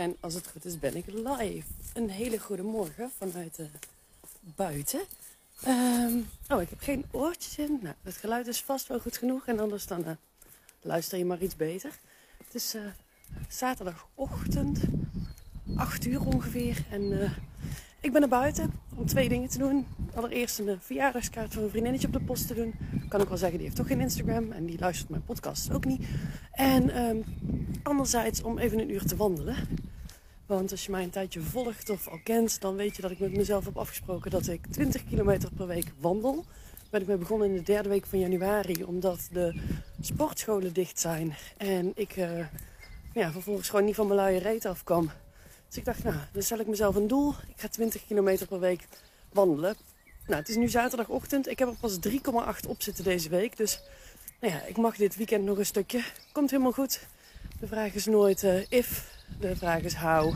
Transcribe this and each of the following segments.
En als het goed is, ben ik live. Een hele goede morgen vanuit uh, buiten. Um, oh, ik heb geen oortjes in. Nou, het geluid is vast wel goed genoeg. En anders dan uh, luister je maar iets beter. Het is uh, zaterdagochtend, 8 uur ongeveer. En ik ben naar buiten om twee dingen te doen. Allereerst een verjaardagskaart van een vriendinnetje op de post te doen. Kan ik wel zeggen, die heeft toch geen Instagram en die luistert mijn podcast ook niet. En um, anderzijds om even een uur te wandelen. Want als je mij een tijdje volgt of al kent, dan weet je dat ik met mezelf heb afgesproken dat ik 20 kilometer per week wandel. Ben ik mee begonnen in de derde week van januari, omdat de sportscholen dicht zijn. En ik uh, ja, vervolgens gewoon niet van mijn luie reet afkwam. Dus ik dacht, nou, dan stel ik mezelf een doel. Ik ga 20 kilometer per week wandelen. Nou, het is nu zaterdagochtend. Ik heb er pas 3,8 op zitten deze week. Dus nou ja, ik mag dit weekend nog een stukje. Komt helemaal goed. De vraag is nooit uh, if, de vraag is how.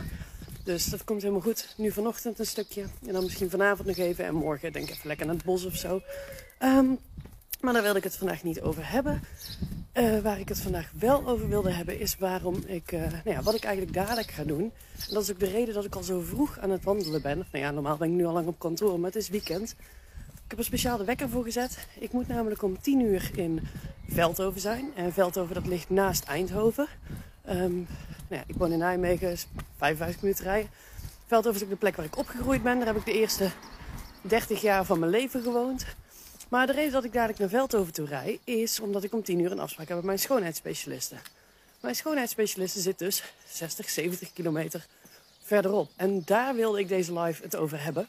Dus dat komt helemaal goed. Nu vanochtend een stukje. En dan misschien vanavond nog even. En morgen denk ik even lekker naar het bos of zo. Um, maar daar wilde ik het vandaag niet over hebben. Uh, waar ik het vandaag wel over wilde hebben is waarom ik, uh, nou ja, wat ik eigenlijk dadelijk ga doen. En dat is ook de reden dat ik al zo vroeg aan het wandelen ben. Nou ja, normaal ben ik nu al lang op kantoor, maar het is weekend. Ik heb een speciale wekker voor gezet. Ik moet namelijk om 10 uur in Veldhoven zijn. En Veldhoven dat ligt naast Eindhoven. Um, nou ik woon in Nijmegen, 55 minuten rijden. Veldhoven is ook de plek waar ik opgegroeid ben. Daar heb ik de eerste 30 jaar van mijn leven gewoond. Maar de reden dat ik dadelijk naar Veldhoven toe rij, is omdat ik om 10 uur een afspraak heb met mijn schoonheidsspecialiste. Mijn schoonheidsspecialiste zit dus 60, 70 kilometer verderop. En daar wilde ik deze live het over hebben.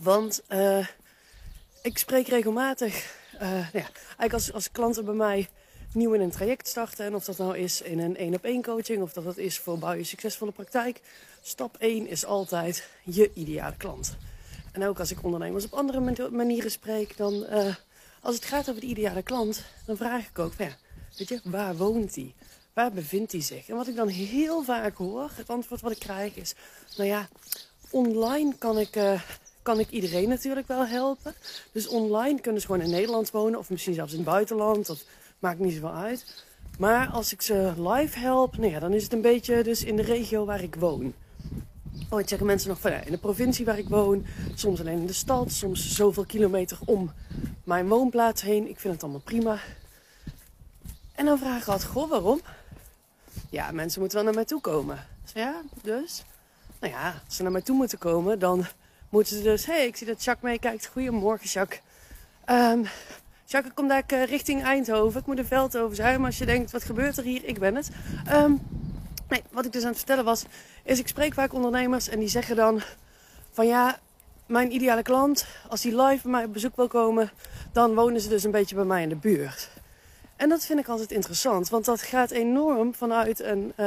Want uh, ik spreek regelmatig, uh, nou ja, eigenlijk als, als klanten bij mij nieuw in een traject starten. En of dat nou is in een één op één coaching of dat dat is voor bouw je succesvolle praktijk. Stap 1 is altijd je ideale klant. En ook als ik ondernemers op andere manieren spreek, dan uh, als het gaat over de ideale klant, dan vraag ik ook, ja, weet je, waar woont hij? Waar bevindt hij zich? En wat ik dan heel vaak hoor, het antwoord wat ik krijg is, nou ja, online kan ik, uh, kan ik iedereen natuurlijk wel helpen. Dus online kunnen ze gewoon in Nederland wonen of misschien zelfs in het buitenland. Dat maakt niet zoveel uit. Maar als ik ze live help, nou ja, dan is het een beetje dus in de regio waar ik woon. Ooit zeggen mensen nog van ja, in de provincie waar ik woon, soms alleen in de stad, soms zoveel kilometer om mijn woonplaats heen. Ik vind het allemaal prima. En dan vraag ik altijd, goh, waarom? Ja, mensen moeten wel naar mij toe komen. Ja, dus? Nou ja, als ze naar mij toe moeten komen, dan moeten ze dus... Hé, hey, ik zie dat Jacques meekijkt. Goedemorgen, Jacques. Um, Jacques, ik kom daar uh, richting Eindhoven. Ik moet een veld over als je denkt, wat gebeurt er hier? Ik ben het. Um, Nee, wat ik dus aan het vertellen was, is ik spreek vaak ondernemers en die zeggen dan van ja, mijn ideale klant, als die live bij mij op bezoek wil komen, dan wonen ze dus een beetje bij mij in de buurt. En dat vind ik altijd interessant, want dat gaat enorm vanuit een, uh,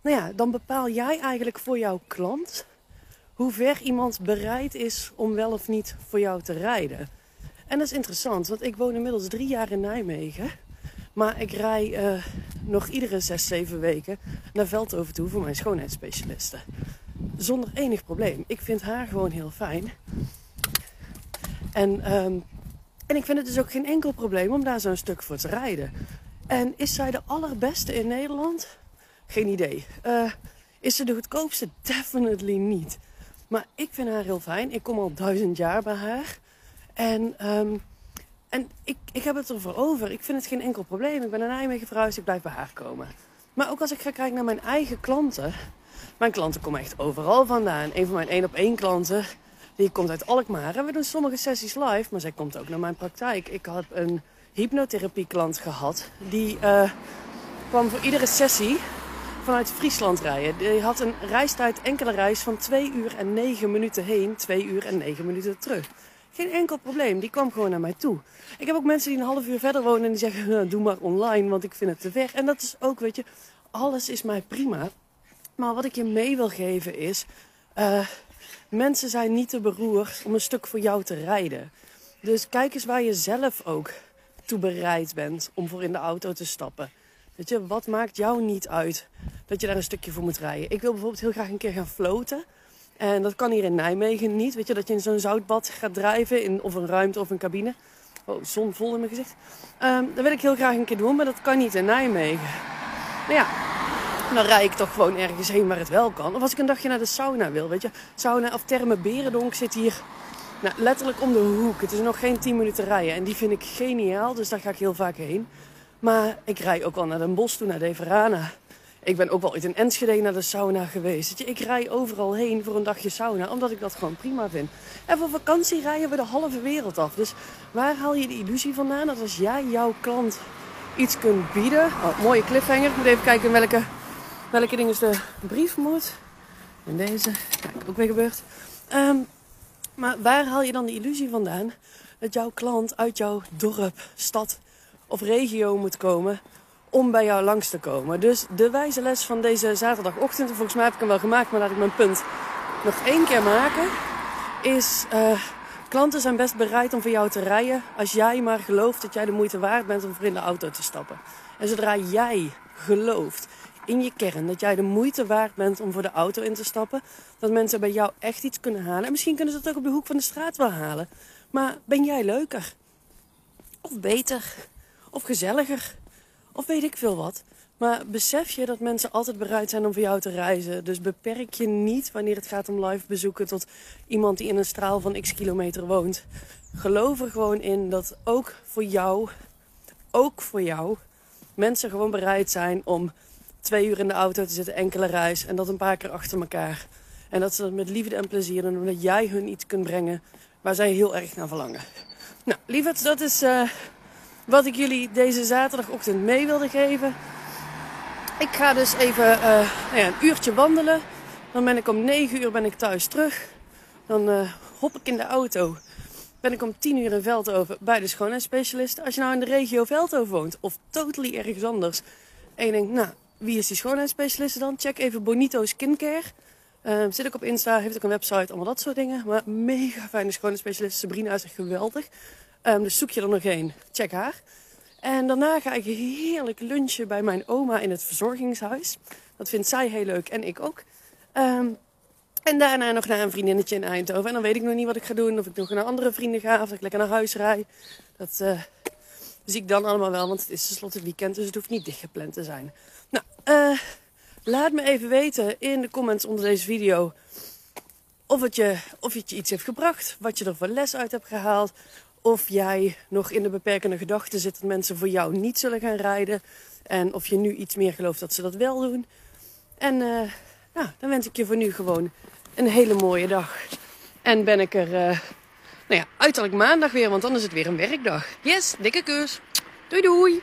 nou ja, dan bepaal jij eigenlijk voor jouw klant hoe ver iemand bereid is om wel of niet voor jou te rijden. En dat is interessant, want ik woon inmiddels drie jaar in Nijmegen. Maar ik rij uh, nog iedere zes, zeven weken naar Veldhoven toe voor mijn schoonheidsspecialisten. Zonder enig probleem. Ik vind haar gewoon heel fijn. En, um, en ik vind het dus ook geen enkel probleem om daar zo'n stuk voor te rijden. En is zij de allerbeste in Nederland? Geen idee. Uh, is ze de goedkoopste? Definitely niet. Maar ik vind haar heel fijn. Ik kom al duizend jaar bij haar. En um, en ik, ik heb het ervoor over. Ik vind het geen enkel probleem. Ik ben naar Nijmegen verhuisd. Ik blijf bij haar komen. Maar ook als ik ga kijken naar mijn eigen klanten. Mijn klanten komen echt overal vandaan. Een van mijn één op één klanten. Die komt uit Alkmaar. En we doen sommige sessies live. Maar zij komt ook naar mijn praktijk. Ik had een hypnotherapie klant gehad. Die uh, kwam voor iedere sessie vanuit Friesland rijden. Die had een reistijd, enkele reis van 2 uur en 9 minuten heen. 2 uur en 9 minuten terug. Geen enkel probleem. Die kwam gewoon naar mij toe. Ik heb ook mensen die een half uur verder wonen en die zeggen: Doe maar online, want ik vind het te ver. En dat is ook, weet je, alles is mij prima. Maar wat ik je mee wil geven is: uh, mensen zijn niet te beroerd om een stuk voor jou te rijden. Dus kijk eens waar je zelf ook toe bereid bent om voor in de auto te stappen. Weet je, wat maakt jou niet uit dat je daar een stukje voor moet rijden? Ik wil bijvoorbeeld heel graag een keer gaan floten. En dat kan hier in Nijmegen niet. Weet je, dat je in zo'n zoutbad gaat drijven, in of een ruimte of een cabine. Oh, zon vol in mijn gezicht. Um, dat wil ik heel graag een keer doen, maar dat kan niet in Nijmegen. Nou ja, dan rijd ik toch gewoon ergens heen waar het wel kan. Of als ik een dagje naar de sauna wil, weet je. Sauna of Terme Berendonk zit hier nou, letterlijk om de hoek. Het is nog geen 10 minuten rijden. En die vind ik geniaal, dus daar ga ik heel vaak heen. Maar ik rij ook wel naar Den Bosch toe, naar De Verana. Ik ben ook wel uit in Enschede naar de sauna geweest. Ik rij overal heen voor een dagje sauna, omdat ik dat gewoon prima vind. En voor vakantie rijden we de halve wereld af. Dus waar haal je de illusie vandaan dat als jij jouw klant iets kunt bieden... Oh, mooie cliffhanger. Ik moet even kijken in welke, welke dingen de brief moet. En deze. Kijk, ook weer gebeurd. Ehm, maar waar haal je dan de illusie vandaan dat jouw klant uit jouw dorp, stad of regio moet komen om bij jou langs te komen. Dus de wijze les van deze zaterdagochtend, volgens mij heb ik hem wel gemaakt, maar laat ik mijn punt nog één keer maken, is uh, klanten zijn best bereid om voor jou te rijden als jij maar gelooft dat jij de moeite waard bent om voor in de auto te stappen. En zodra jij gelooft in je kern dat jij de moeite waard bent om voor de auto in te stappen, dat mensen bij jou echt iets kunnen halen. En misschien kunnen ze het ook op de hoek van de straat wel halen. Maar ben jij leuker? Of beter? Of gezelliger? Of weet ik veel wat. Maar besef je dat mensen altijd bereid zijn om voor jou te reizen. Dus beperk je niet wanneer het gaat om live bezoeken tot iemand die in een straal van x kilometer woont. Geloof er gewoon in dat ook voor jou, ook voor jou, mensen gewoon bereid zijn om twee uur in de auto te zitten, enkele reis. En dat een paar keer achter elkaar. En dat ze dat met liefde en plezier doen, omdat jij hun iets kunt brengen waar zij heel erg naar verlangen. Nou, lieverd, dat is uh, wat ik jullie deze zaterdagochtend mee wilde geven. Ik ga dus even uh, nou ja, een uurtje wandelen. Dan ben ik om 9 uur ben ik thuis terug. Dan uh, hop ik in de auto. Ben ik om 10 uur in Veldhoven bij de schoonheidsspecialist. Als je nou in de regio Veldhoven woont of totally ergens anders. En je denkt, nou, wie is die schoonheidsspecialist dan? Check even Bonito Skincare. Uh, zit ook op Insta, heeft ook een website, allemaal dat soort dingen. Maar mega fijne schoonheidsspecialist. Sabrina is echt geweldig. Um, dus zoek je er nog één, check haar. En daarna ga ik heerlijk lunchen bij mijn oma in het verzorgingshuis. Dat vindt zij heel leuk en ik ook. Um, en daarna nog naar een vriendinnetje in Eindhoven. En dan weet ik nog niet wat ik ga doen. Of ik nog naar andere vrienden ga. Of ik lekker naar huis rij. Dat uh, zie ik dan allemaal wel. Want het is tenslotte weekend. Dus het hoeft niet dichtgepland te zijn. Nou, uh, laat me even weten in de comments onder deze video. Of het, je, of je iets heeft gebracht. Wat je er voor les uit hebt gehaald. Of jij nog in de beperkende gedachte zit dat mensen voor jou niet zullen gaan rijden. En of je nu iets meer gelooft dat ze dat wel doen. En uh, nou, dan wens ik je voor nu gewoon een hele mooie dag. En ben ik er, uh, nou ja, uiterlijk maandag weer, want dan is het weer een werkdag. Yes, dikke kus. Doei doei.